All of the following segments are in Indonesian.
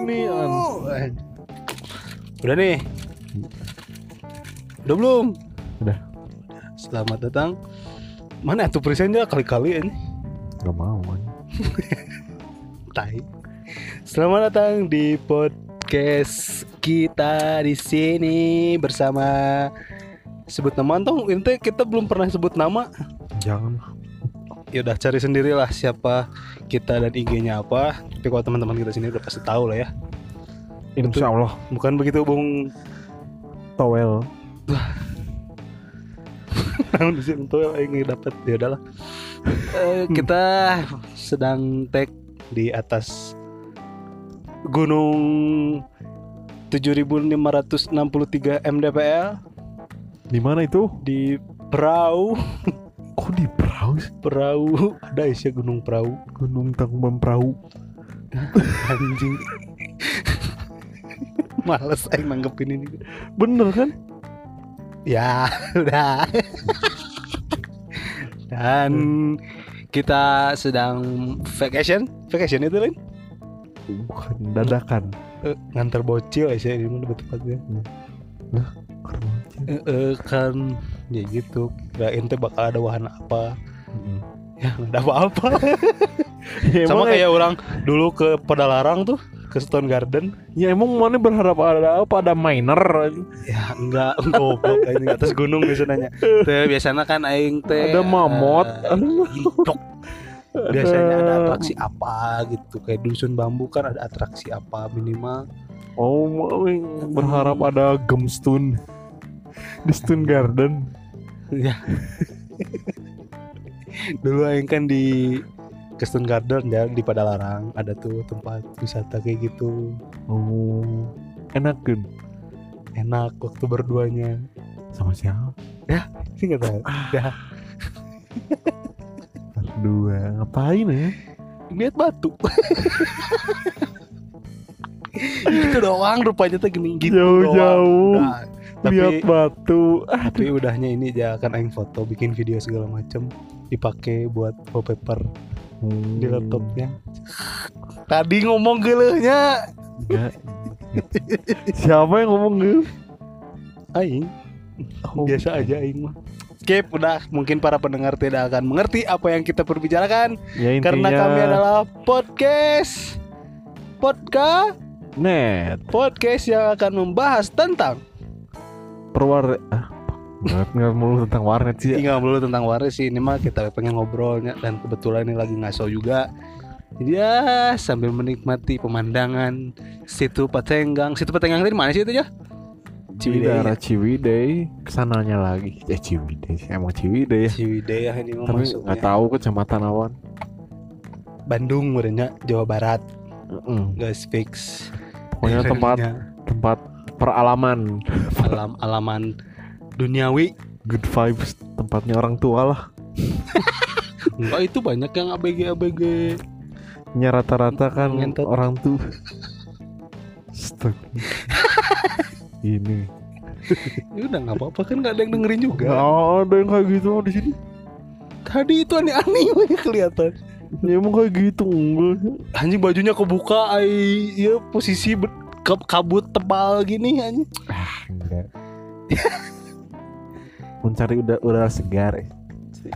Inian. Udah nih. Udah belum? Udah. Selamat datang. Mana tuh presentnya kali-kali ini? Gak mau kan. Tai. Selamat datang di podcast kita di sini bersama sebut nama tong ini kita belum pernah sebut nama. Jangan. Ya udah cari sendirilah siapa kita dan IG-nya apa. Tapi kalau teman-teman kita sini udah pasti tahu lah ya. Insya Allah. Bukan begitu Bung Towel. Namun di sini tuh yang dapat ya udahlah. Eh, kita sedang tag di atas gunung 7563 mdpl Di mana itu? di perahu Kok di perahu? sih? perahu ada isi gunung perahu Gunung Tangkuban Perahu. anjing males aing nanggepin ini Bener kan? ya udah dan kita sedang vacation vacation itu kan Bukan dadakan. Eh, ngantar bocil aja di mana tepatnya eh, kan ya gitu kirain teh bakal ada wahana apa Mm-mm. ya ada apa-apa Ya, sama kayak orang dulu ke Pedalarang tuh ke Stone Garden Ya emang mana berharap ada apa? Ada miner. ya enggak goblok ini atas gunung biasanya teh biasanya kan aing teh Ada eh, indok. biasanya ada atraksi apa gitu kayak dusun bambu kan ada atraksi apa minimal Oh, berharap ada gemstone di Stone Garden. Ya dulu aing kan di Stone Garden ya di Padalarang ada tuh tempat wisata kayak gitu Oh, enak kan? enak waktu berduanya Sama siapa? sih nggak tahu ya Berdua. Ngapain ya? lihat batu gitu doang rupanya tuh gini gitu Jauh-jauh. Nah, tapi Lihat batu. Ah, tapi udahnya ini aja akan aing foto bikin video segala macem dipakai buat wallpaper. Di Hmm. laptopnya. Tadi ngomong gelehnya. Siapa yang ngomong gitu? aing. Oh, biasa aja aing mah. Skip udah. Mungkin para pendengar tidak akan mengerti apa yang kita perbicarakan. Ya intinya karena kami adalah podcast. Podcast. Net. Podcast yang akan membahas tentang perwar ah nggak nggak melulu tentang warnet sih ya. tinggal dulu tentang waris sih. Ini mah kita pengen ngobrolnya dan kebetulan ini lagi ngaso juga. Jadi ya sambil menikmati pemandangan situ Patenggang situ Patenggang tadi mana sih itu ya Ciwidey. Daerah Ciwidey. Ke sananya lagi. Eh Ciwidey. Emang Ciwidey ya. Ciwidey ya ini tapi nggak tahu kecamatan awan Bandung merenya Jawa Barat. Mm-mm. guys fix. Pokoknya tempat tempat peralaman. Alam alaman duniawi. Good vibes tempatnya orang tua lah. Enggak itu banyak yang ABG ABG nya rata-rata kan Ngentot. orang tuh Stuck. ini. Ya udah nggak apa-apa kan nggak ada yang dengerin juga. Nggak ada yang kayak gitu di sini. Tadi itu aneh-aneh kelihatan. Ya emang kayak gitu enggak. Anjing bajunya kebuka ai. Ya posisi kabut tebal gini anjing. Enggak. Mencari udah udara segar ya.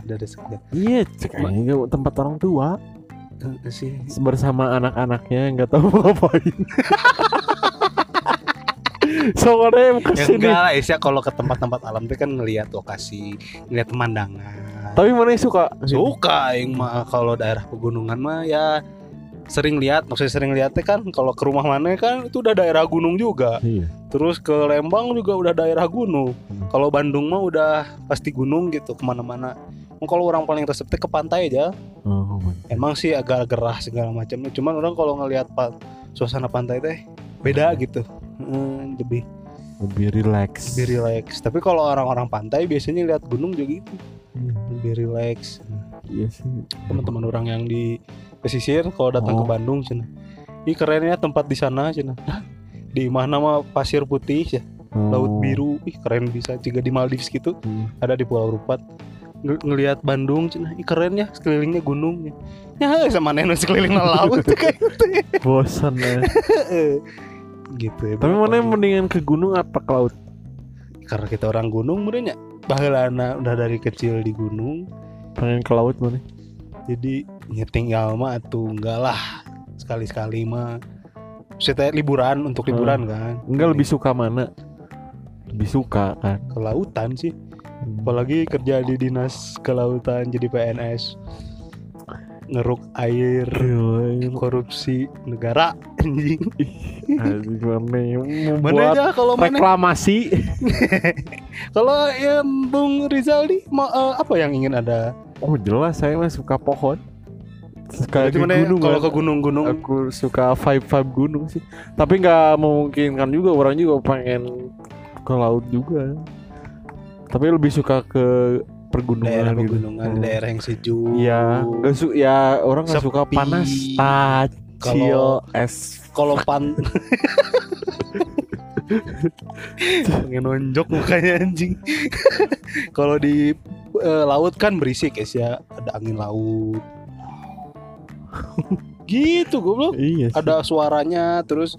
dari sekian iya cek aja tempat orang tua. Sih. Bersama anak-anaknya nggak tahu mau ngapain. Soalnya em ya ke sini enggak lah Isya kalau ke tempat-tempat alam itu kan ngelihat lokasi ngelihat pemandangan. Tapi mana yang suka? Suka yang mah kalau daerah pegunungan mah ya sering lihat maksudnya sering lihatnya kan kalau ke rumah mana kan itu udah daerah gunung juga. Iya. Terus ke Lembang juga udah daerah gunung. Hmm. kalau Bandung mah udah pasti gunung gitu ke mana-mana. Kalau orang paling resepnya ke pantai aja. Oh, my. emang sih agak gerah segala macamnya. Cuman orang kalau ngelihat pa- suasana pantai teh beda gitu. Hmm, lebih lebih relax. lebih relax. Tapi kalau orang-orang pantai biasanya lihat gunung juga gitu. Hmm, lebih relax. Iya sih. Teman-teman orang yang di pesisir kalau datang ke Oh. Bandung cina. Ini kerennya tempat di sana cina. Di mana mah? Pasir putih ya. Laut Oh. biru. Ih keren bisa. Juga di Maldives gitu. Hmm. ada di Pulau Rupat. Ng- ngelihat Bandung cina. Ih keren ya sekelilingnya gunung ya. Sama nenek sekeliling laut kayak gitu ya. bosan ya. Gitu ya. Tapi mana yang mendingan ke gunung apa ke laut? Karena kita orang gunung mudahnya baheulana udah dari kecil di gunung. Pengen ke laut mana? Jadi nyetinggal mah atuh enggak lah. Sekali-sekali mah. Saya liburan untuk liburan kan. Enggak lebih suka mana? Lebih suka kan? Ke lautan sih. Apalagi kerja di dinas kelautan jadi PNS ngeruk air korupsi negara anjing. Mana aja kalau mana? reklamasi? Kalau ya Bung Rizal nih mau eh, apa yang ingin ada? Oh jelas saya mah suka pohon suka Berarti di mana gunung kalau kan. ke gunung-gunung aku suka vibe vibe gunung sih. Tapi nggak memungkinkan juga orang juga pengen ke laut juga. Tapi lebih suka ke pergunungan daerah gitu. pegunungan Hmm. daerah yang sejuk. Iya, nggak su ya orang nggak suka panas, Kalau- es. kalau pan pengen nonjok mukanya anjing. Kalau di eh, laut kan berisik guys ya. Ada angin laut gitu goblok. Iya sih. ada suaranya terus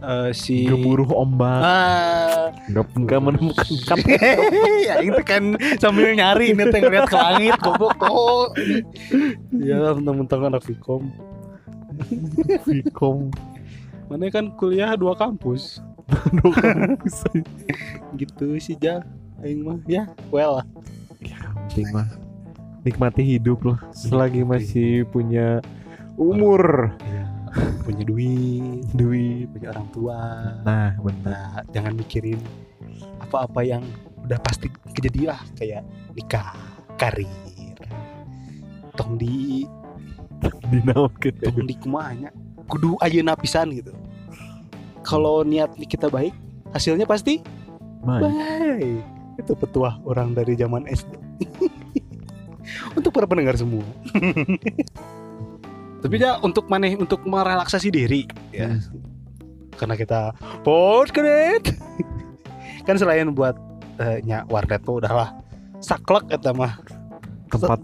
eh, si gemuruh ombak, ah. Nggak nggak menemukan kan. ya itu kan sambil nyari nih teh ngeliat ke langit goblok oh ya mentang-mentang anak Vkom Vicom. mana kan kuliah dua kampus. Gitu sih ja. Aing mah ya well. Lah Penting mah. Nikmati hidup loh selagi masih punya umur. Punya duit. Duit. Punya orang tua. Nah benar. Nah jangan mikirin apa-apa yang udah pasti kejadian. Lah kayak nikah karir tong di dinaunkeun tong di kumanya. Kudu ayeuna pisan gitu. Kalau niat kita baik hasilnya pasti Baik. baik. Itu petuah orang dari zaman SD untuk para pendengar semua tapi ya untuk maneh untuk merelaksasi diri. Ya karena kita podcast kan selain buat eh, nya warnet tuh udahlah saklek eta mah. Tempat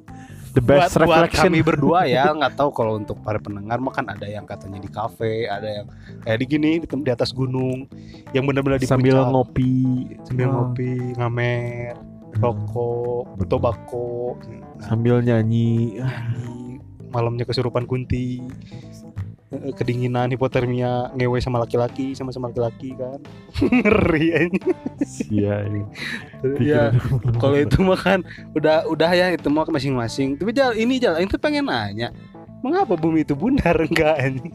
the buat, best buat reflection. kami berdua ya nggak tahu kalau untuk para pendengar mah kan ada yang katanya di kafe ada yang kayak di gini di, di atas gunung yang benar-benar di sambil puncak. ngopi. Sambil Wah. ngopi ngamer rokok Bener. tobako nah, sambil nyanyi. Nyanyi malamnya kesurupan kunti. Kedinginan hipotermia ngewe sama laki-laki sama sama laki-laki kan. Ngeri aja iya ya kalau itu mah kan udah udah ya itu mah masing-masing. Tapi jal ini jal itu pengen nanya mengapa bumi itu bundar? Enggak anjing.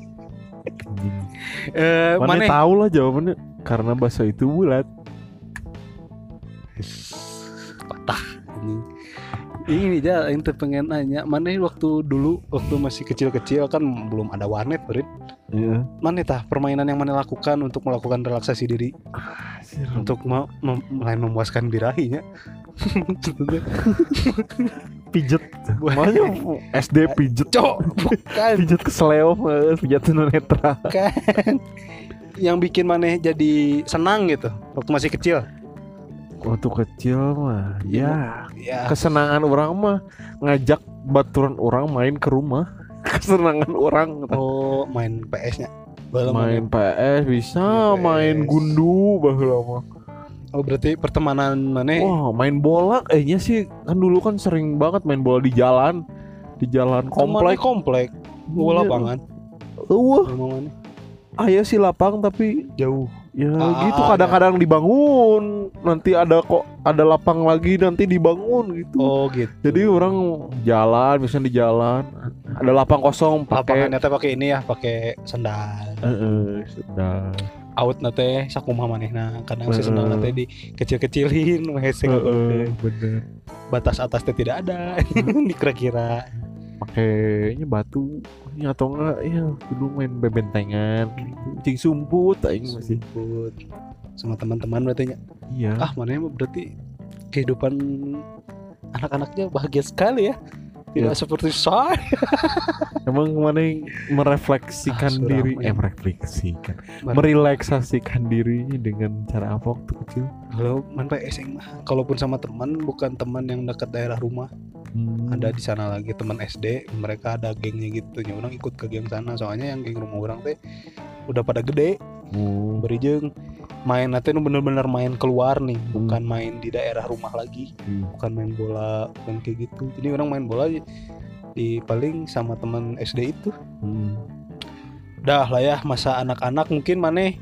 Eh mana tahu lah jawabannya. Karena bahasa itu bulat. Patah anjing ini jal itu pengen nanya mana waktu dulu waktu masih kecil-kecil kan belum ada warnet Brit. Iya. mana tah permainan yang mana lakukan untuk melakukan relaksasi diri? Untuk mau mem- memuaskan birahinya. Pijet. Makanya SD pijet. Cok bukan. Pijet kesleo pijet tunanetra kan yang bikin maneh jadi senang gitu waktu masih kecil waktu kecil mah ya ya kesenangan orang mah ngajak baturan orang main ke rumah. Kesenangan orang. Oh main PS nya Baheula main PS bisa Main main PS. gundu baheula mah. Oh berarti pertemanan maneh wah main bola kayaknya sih kan dulu kan sering banget main bola di jalan. Di jalan komplek. komplek gua Iya. lapangan. Wah. Rumah maneh aya sih lapang tapi jauh ya Ah, gitu. ada. kadang-kadang dibangun nanti ada kok ada lapang lagi nanti dibangun gitu. Oh gitu. Jadi orang jalan misalnya di jalan ada lapang kosong pakai lapangannya teh pakai ini ya pakai sendal. Heeh, sudah out nate sakumaha manehna kadang si Heeh. sendal nate di kecil-kecilin hese Heeh, bener. Batas atas teh tidak ada dikira-kira. Pakainya batu ini atau enggak ya dulu main bebentengan cing sumput aing masih Sumput. sama teman-teman berarti nya. iya ah mana mah berarti kehidupan anak-anaknya bahagia sekali ya tidak Ya. seperti saya Emang mana yang merefleksikan Ah, diri, ya. eh merefleksikan, Mana- merelaksasikan dirinya dengan cara apa waktu kecil? kalau main PS mah kalaupun sama teman bukan teman yang dekat daerah rumah. Ada di sana lagi teman SD mereka ada gengnya gitu nya orang ikut ke geng sana soalnya yang geng rumah orang teh udah pada gede Oh. beri jeung main nanti bener-bener main keluar nih Hmm. bukan main di daerah rumah lagi Hmm. bukan main bola bukan kayak gitu jadi orang main bola di, paling sama teman SD itu Hmm. dah lah ya masa anak-anak mungkin maneh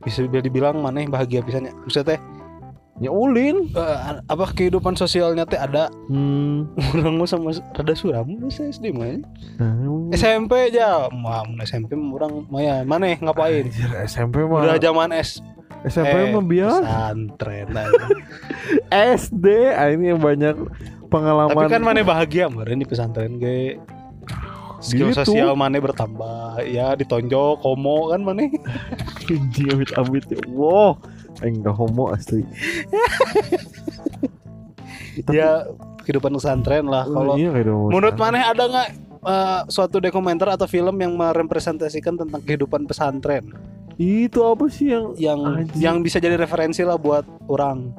bisa dibilang maneh bahagia pisannya maksudnya teh Ya ulin. eh, apa kehidupan sosialnya teh ada Hmm. orang mau sama rada suram masa SD mah Nah, SMP aja mah SMP mah orang maya maneh ngapain Anjir, SMP mah. udah zaman S SMP eh, mah biar pesantren aja. SD ah, ini yang banyak pengalaman. tapi kan maneh bahagia meureun di pesantren ge skill Gitu. sosial maneh bertambah ya ditonjok homo kan maneh anjing amit-amit ya. Wow. Enggak homo asli. Ya kehidupan pesantren lah kalau iya, menurut maneh ada nggak eh, suatu dokumenter atau film yang merepresentasikan tentang kehidupan pesantren itu apa sih yang yang yang bisa jadi referensi lah buat orang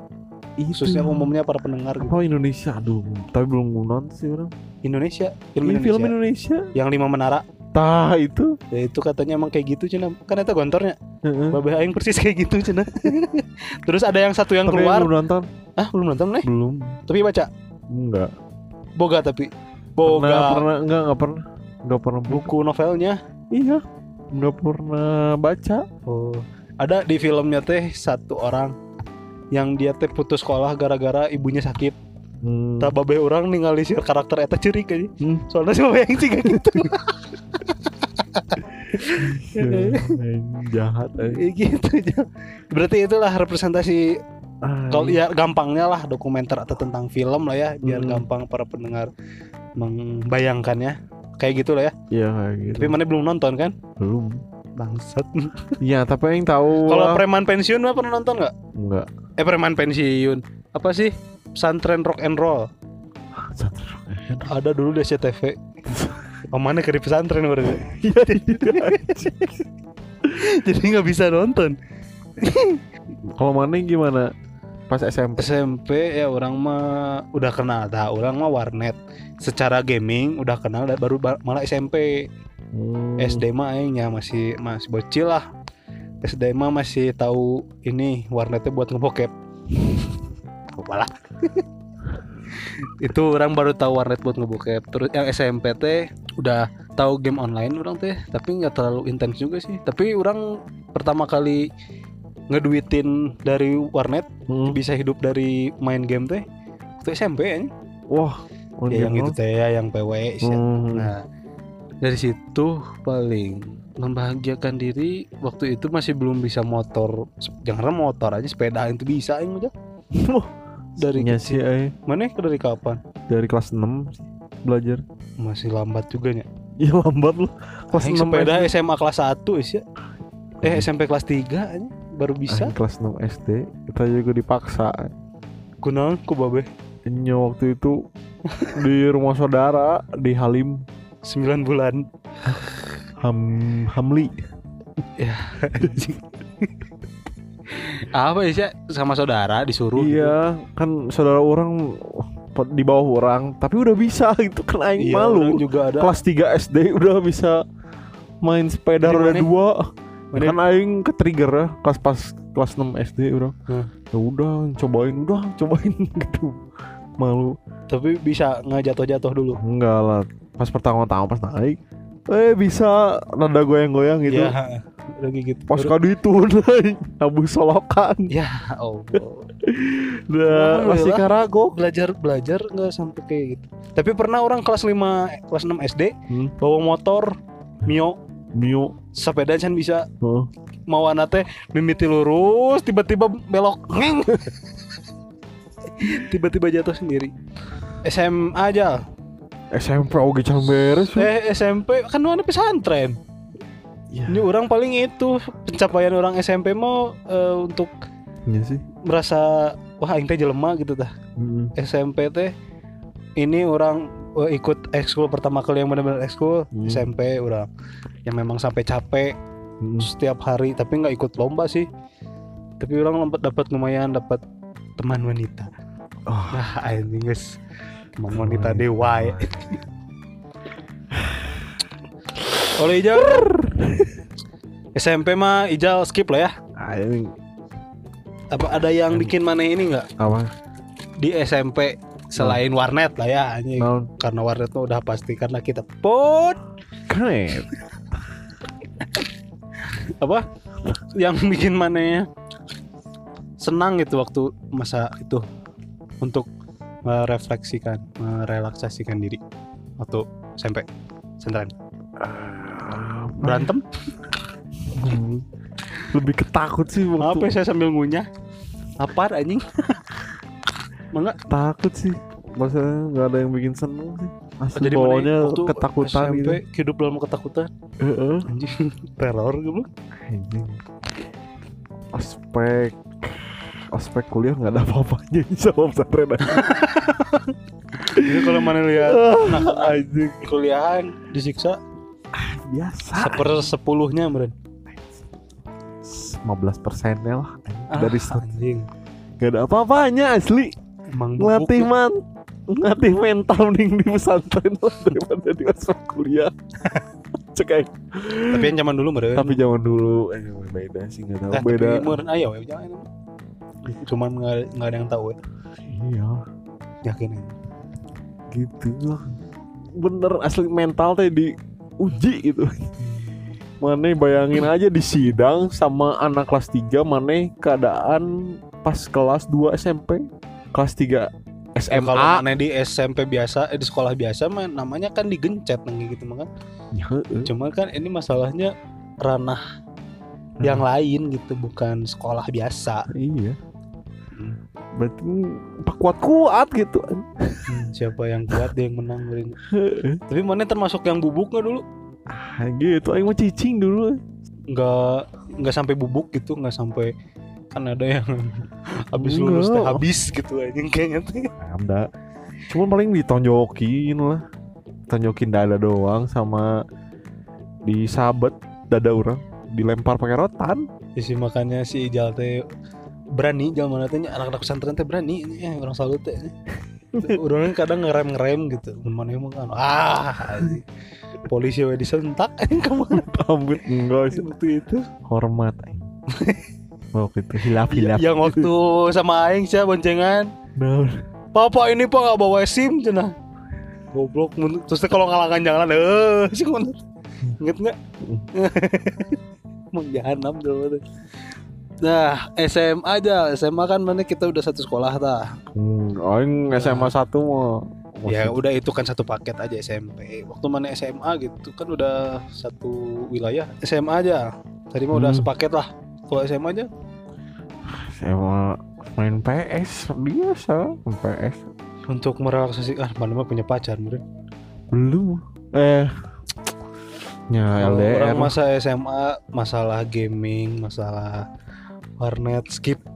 itu. khususnya umumnya para pendengar gitu. apa Indonesia. Aduh tapi belum nonton sih orang. Indonesia? Film ini Indonesia. Film Indonesia. Yang lima menara tah itu. Ya itu katanya emang kayak gitu cina. Kan itu gontornya. Heeh. babeh aing persis kayak gitu cina. Terus ada yang satu yang tapi keluar. belum nonton. Ah belum nonton nih? Belum. Tapi baca? Enggak. Boga tapi. Pernah boga. pernah. Enggak enggak pernah. Enggak pernah buku buku novelnya? Iya. Enggak pernah baca. Oh. Ada di filmnya teh satu orang yang dia teh putus sekolah gara-gara ibunya sakit hmm. tak babeh orang ningali si karakter eta cerik aja Hmm. soalnya sih yang sih gitu. Ya, anjing, jahat eh. Kayak gitu aja. berarti itulah representasi Ah, kalau ya gampangnya lah dokumenter atau tentang film lah ya biar Hmm. gampang para pendengar membayangkannya kayak gitu lah ya. Iya kayak gitu. Tapi mana belum nonton kan? Belum. Bangsat. Iya tapi yang tahu kalau preman pensiun mah pernah nonton nggak? Enggak eh preman pensiun. Apa sih pesantren rock and roll. Ada dulu di SCTV Oh mana ke di pesantren baru iya jadi nggak bisa nonton. Kalau mana gimana? Pas SMP SMP ya orang mah udah kenal dah. Orang mah warnet. Secara gaming udah kenal baru ba- malah SMP Hmm. SD mah aingnya masih masih bocil lah. SD mah masih tahu ini warnetnya buat ngebokep malah itu orang baru tahu warnet buat ngebokep. Terus yang SMP teh udah tahu game online orang teh tapi nggak terlalu intens juga sih. Tapi orang pertama kali ngeduitin dari warnet Hmm. bisa hidup dari main game teh waktu SMP ya, wah ya yang itu teh ya yang PW. Hmm. Nah, dari situ paling membahagiakan diri waktu itu masih belum bisa motor. Jangan motor aja sepeda itu bisa aja Wah, dari Iya sih eh. mana ke dari kapan? Dari kelas 6 sih belajar. Masih lambat juga nya Iya lambat lu. Kelas Aing 6 sepeda SD. SMA kelas 1 sih eh SMP kelas 3 aja baru bisa. Aing kelas 6 SD kita juga dipaksa. Kunaon ku babe? Nya waktu itu di rumah saudara di Halim. 9 bulan. Ham Hamli apa ya sih sama saudara disuruh gitu. iya kan saudara orang di bawah orang tapi udah bisa gitu kan aing Iya, malu. juga ada. Kelas 3 SD udah bisa main sepeda roda dua. Mana? kan aing ke trigger ya kelas pas kelas 6 SD udah Hmm. ya udah cobain udah cobain gitu. Malu. Tapi bisa nggak jatuh-jatuh dulu? Enggak lah pas pertama-tama pas naik eh bisa rada goyang-goyang gitu. Ya lagi gitu. Pas kali itu naik. Abu solokan. Ya Allah udah masih karago belajar belajar nggak sampai kayak gitu. Tapi pernah orang kelas 5 kelas 6 SD Hmm. bawa motor Mio. Mio. Sepeda kan bisa. Heeh. mau teh mimiti lurus tiba-tiba belok ngeng. Tiba-tiba jatuh sendiri. SMA aja. SMP oke can beres eh SMP kan mana pesantren ya. ini orang paling itu pencapaian orang SMP mau eh, untuk Iya sih merasa wah aing teh jelema gitu tah Mm. SMP teh ini orang oh, ikut ekskul pertama kali yang benar-benar ekskul Hmm. SMP udah yang memang sampai capek Hmm. setiap hari tapi nggak ikut lomba sih tapi orang dapat lumayan dapat teman wanita Oh. nah anjing guys teman wanita dewa ya. oleh Ijal SMP mah Ijal skip lah ya. Ah, ini. Apa ada yang bikin mana ini nggak? Apa? di SMP selain warnet lah ya anjing. Naon? karena warnet mah udah pasti karena kita pot. Keren. apa? Yang bikin mana senang gitu waktu masa itu untuk merefleksikan merelaksasikan diri. Waktu SMP sentran berantem. Lebih ketakut sih waktu apa ya saya sambil ngunyah lapar anjing Mangga takut sih. Maksudnya nggak ada yang bikin seneng sih. Asli jadi bawahnya ketakutan SMP gitu. hidup dalam ketakutan Heeh. anjing teror gitu Anjing. Aspek aspek kuliah nggak ada apa-apanya sama pesantren jadi kalau mana lihat anak Anjing. kuliahan disiksa Biasa. seper sepuluhnya meren 15 persennya lah dari Ah, anjing. Gak ada apa-apanya asli. Emang Ngelatih man Ngelatih mental mending di pesantren lah Daripada di aspek kuliah. Cek aja. tapi yang zaman dulu meren Tapi zaman dulu eh, Beda sih gak tahu Eh, Beda. meren ayo ya jangan cuman nggak nggak ada yang tahu ya. Iya. Yakin aja. gitu lah. Bener asli mental teh di uji gitu. Mana bayangin aja di sidang sama anak kelas 3 Mana keadaan pas kelas 2 SMP Kelas 3 SMA kalau mana di SMP biasa eh, di sekolah biasa mah namanya kan digencet nang gitu mah kan. Ya, cuma kan ini masalahnya ranah yang lain gitu bukan sekolah biasa. Iya. Hmm. Berarti pak kuat-kuat gitu. Hmm, siapa yang kuat dia yang menang meren. tapi mana termasuk yang bubuk nggak dulu? Ah gitu. Aing mau cicing dulu. Nggak nggak sampai bubuk gitu nggak sampai kan ada yang habis lulus teh habis gitu aja kayaknya tuh Ada Cuman paling ditonjokin lah. Tonjokin dada doang sama Disabet dada orang Dilempar pakai rotan. Isi makanya si Ijal teh berani Ijal mana teh anak-anak pesantren teh berani ya orang salut teh. Orang kadang ngerem ngerem gitu. Mana emang kan ah polisi we disentak ke mana Rambut enggak sih. Waktu itu. Hormat. Waktu itu hilaf-hilaf. Yang waktu sama Aing sih boncengan. Nah, papa ini pak nggak bawa sim cenah. Goblok terus kalau ngalangan jalan eh sih ke mana inget nggak? Emang jahanam tuh Nah, SMA aja. SMA kan mana kita udah satu sekolah tah. hmm, Aing SMA 1 mau Ya udah itu kan satu paket aja SMP. Waktu mana SMA gitu kan udah satu wilayah. SMA aja. Tadi mah udah Hmm. sepaket lah. Kalau SMA aja SMA main PS biasa main PS untuk merelaksasi ah mana mah punya pacar mungkin. belum eh Kalau LDR Orang masa SMA masalah gaming, masalah warnet skip.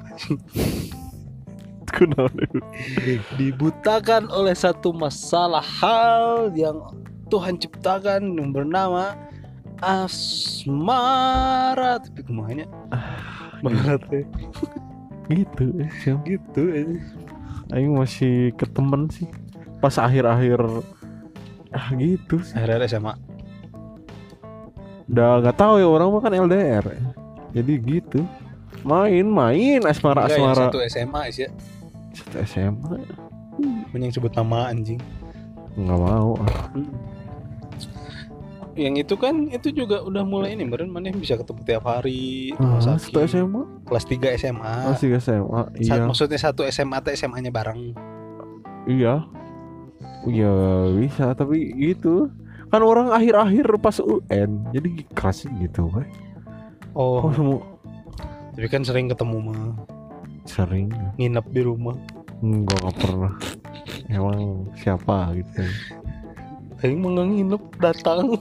Dibutakan oleh satu masalah hal yang Tuhan ciptakan yang bernama asmara. Tapi ke mana? Banget ya. Gitu eh, siap. gitu aja Aing masih ke temen sih. Pas akhir-akhir ah gitu sih. Akhirnya SMA udah nggak tahu ya orang mah kan LDR jadi gitu main main asmara Enggak, yang asmara. satu SMA sih ya. Satu SMA yang sebut nama anjing. Nggak mau. Ah. yang itu kan itu juga udah mulai ini meren mana bisa ketemu tiap hari Ah, satu. SMA kelas 3 SMA masih ke SMA Sa- iya. maksudnya satu SMA atau SMA nya bareng? Iya. Iya bisa tapi gitu. Kan orang akhir-akhir pas UN jadi kasih gitu weh. oh. Oh semua tapi kan sering ketemu mah sering. Nginep di rumah. Enggak nggak pernah. Emang siapa gitu Aing mah nggak nginep datang.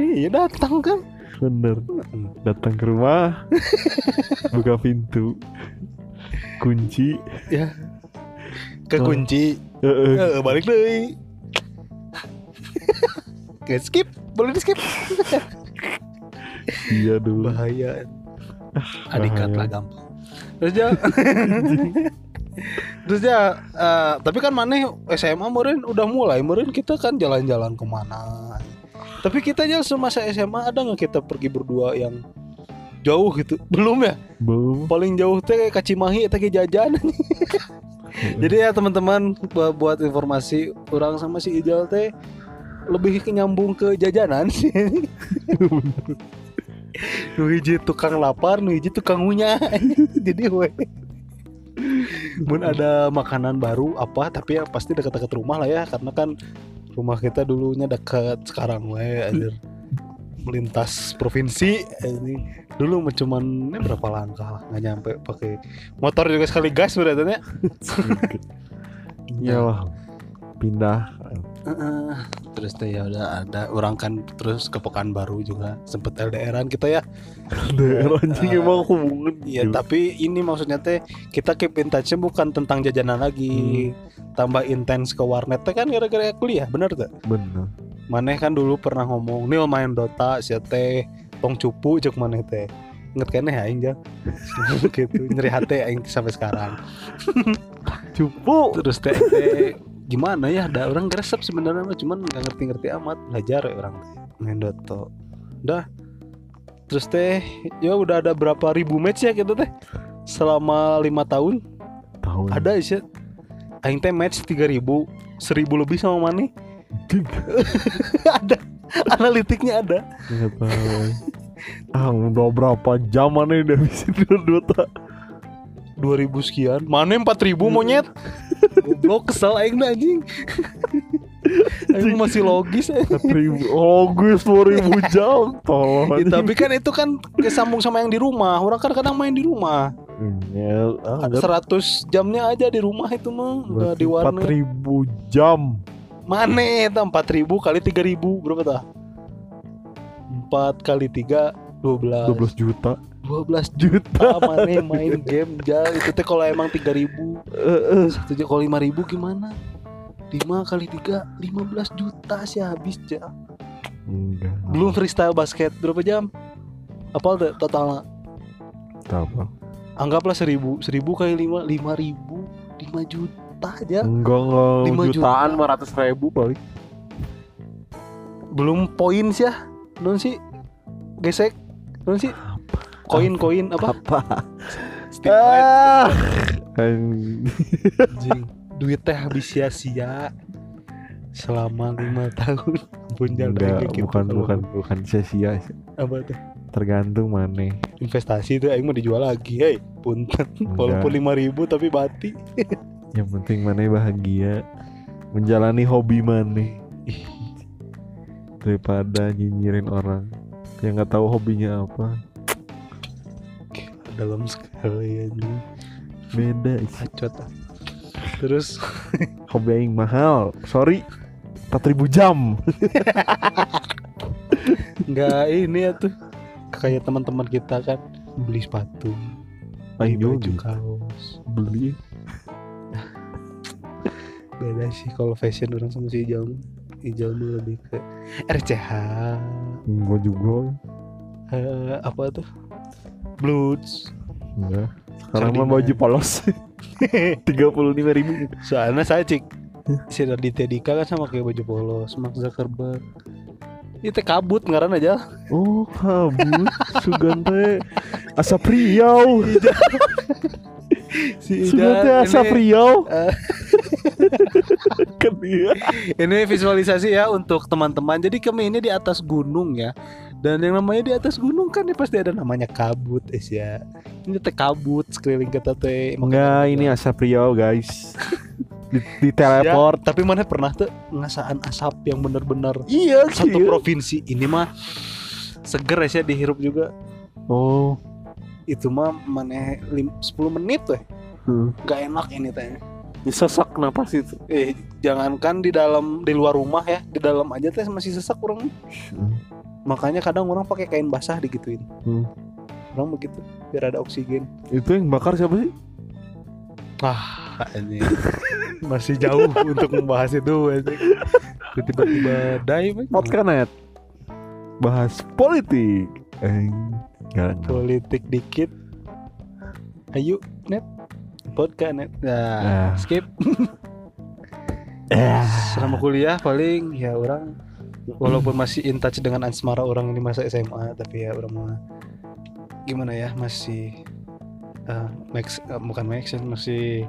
Iya datang kan. Bener. Datang ke rumah buka pintu. Kunci. Kekunci Heeh. Eh, balik deh. Skip. Boleh di skip Iya dulu. bahaya. Adikat bahaya. lah gampang. Terus ya terus ya eh, tapi kan maneh SMA meren udah mulai meren kita kan jalan-jalan ke mana. Tapi kita aja semasa SMA ada nggak kita pergi berdua yang jauh gitu? Belum ya? Belum. paling jauh teh kayak Kacimahi teh kayak jajan. Jadi ya teman-teman bu- buat informasi orang sama si Ijal teh lebih nyambung ke jajanan. sih nu hiji tukang lapar nu hiji tukang ngunyah jadi we. Mun ada makanan baru apa tapi ya pasti dekat-dekat rumah lah ya karena kan rumah kita dulunya dekat sekarang we anjir. Melintas provinsi ini. Dulu cuman ini berapa langkah nggak nyampe pakai motor juga sekali gas berarti ya. Iyalah. Pindah. Terus teh ya udah ada orang kan terus ke Pekanbaru juga sempet LDRan kita ya Daerah anjing Ah. emang hubungan. Iya tapi ini maksudnya teh kita keep in touch bukan tentang jajanan lagi tambah intens ke warnet teh kan gara-gara kuliah bener tuh Bener. maneh kan dulu pernah ngomong nih main Dota si teh tong cupu cek maneh teh inget kan ya aing gitu nyeri hati aing sampai sekarang Cupu. terus teh, teh gimana ya ada orang gresep sebenarnya cuman nggak ngerti-ngerti amat. Belajar ya orang. Main Dota. Udah terus teh ya udah ada berapa ribu match ya gitu teh? Selama lima tahun. Tahu. ada sih. Aing teh match 3000 1000 lebih sama mana ada. Analitiknya ada. Tahu. Ah, udah berapa jam mana udah bisa Dota? 2000 sekian. Mana 4000 monyet? Goblok kesel aing anjing. Aing masih logis eh. ribu. Gue sepuluh ribu jam. Tolong. Ya, tapi kan itu kan kesambung sama yang di rumah. Orang kan kadang main di rumah. Ah, Ada 100 jamnya aja di rumah itu mah nggak di warnet ribu jam. Mana itu? 4000 kali 3000 berapa tah 4 kali 3 12 12 juta 12 juta. ah, mana main game ja itu teh kalau emang 3000 Eh, eh. satu juta kalau 5000 gimana? 5 kali 3 15 juta sih habis enggak. Belum freestyle basket. Berapa jam? Apa tuh totalnya? Tahu Bang. anggaplah 1000 1000 kali 5 5000 5 juta aja enggak enggak. Lima juta. jutaan 500 ribu paling. Belum poin sih ya non sih. Gesek. Non sih koin koin apa? Apa? Ah. Anjing. duit teh habis sia-sia selama lima tahun. Pun jalan enggak gitu bukan kalau- bukan bukan sia-sia. Apa tuh? Tergantung mana. Investasi itu aing mau dijual lagi hei. Punten. Walaupun lima ribu tapi bati yang penting mana bahagia. Menjalani hobi mana. Ih. daripada nyinyirin orang. Yang nggak tahu hobinya apa dalam sekali anjing. Beda ah. terus? Hobi yang mahal. Sorry 4000 jam. Nggak ini ya tuh. Kayak teman-teman kita kan beli sepatu beli baju gitu. kaos. Beli. Beda sih kalau fashion orang sama si Ijal. Ijal mah lebih ke RCH gue juga. Eh, apa tuh Bloods. Enggak sekarang mah baju polos. Tiga puluh lima ribu. Soalnya saya cik si Raditya Dika kan sama kayak baju polos Mark Zuckerberg. Itu kabut ngaran aja. Oh kabut sugante asap riau si sugante Ijal asap ini, riau kan ini visualisasi ya untuk teman-teman. Jadi kami ini di atas gunung ya dan yang namanya di atas gunung kan ya pasti ada namanya kabut es ya. Ini teh kabut sekeliling kita teh. Enggak ini asap riau guys. Di, di teleport. Ya, tapi mana pernah tuh ngasaan asap yang bener-bener iya satu provinsi. Ini mah seger ya dihirup juga. Oh. Itu mah mana lim- 10 menit tuh hmm. nggak enak ini teh. Sesak kenapa sih itu. Eh jangankan di dalam di luar rumah ya. Di dalam aja teh masih sesak orang makanya kadang orang pakai kain basah digituin Hmm. orang begitu biar ada oksigen itu yang bakar siapa sih Wah, ini masih jauh untuk membahas itu. Tiba-tiba dive. Podcanet bahas politik. Eh, enggak. politik dikit. Ayo, net. Podcast net. Nah, Ah. skip. Eh, Selama kuliah paling ya orang walaupun masih in touch dengan asmara orang ini masa SMA tapi ya orang mah gimana ya masih eh max eh, bukan max ya, masih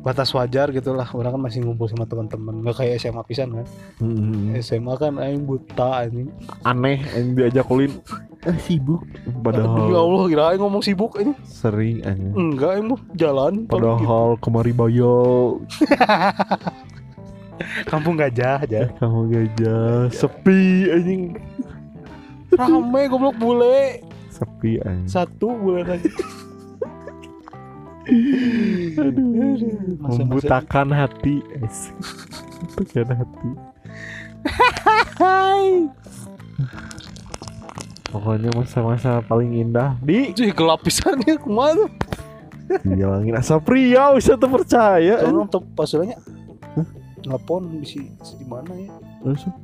batas wajar gitulah orang kan masih ngumpul sama teman-teman. Nggak kayak SMA pisan kan? Hmm, SMA kan aing buta ini aneh yang diajak ulin eh, sibuk. Ya padahal Allah kira aing ngomong sibuk ini sering aja enggak aing mau jalan gitu. padahal kemari bayo kampung gajah aja. Kamu gajah. Sepi anjing. Rame goblok bule. Sepi anjing. Satu bule lagi. Membutakan hati. Es membutakan hati. Pokoknya masa-masa paling indah. Di. Cuy gelap pisannya ke mana tuh? hilangin asa pria bisa tuh percaya. Tolong top pasurnya telepon bisa di mana ya? Langsung.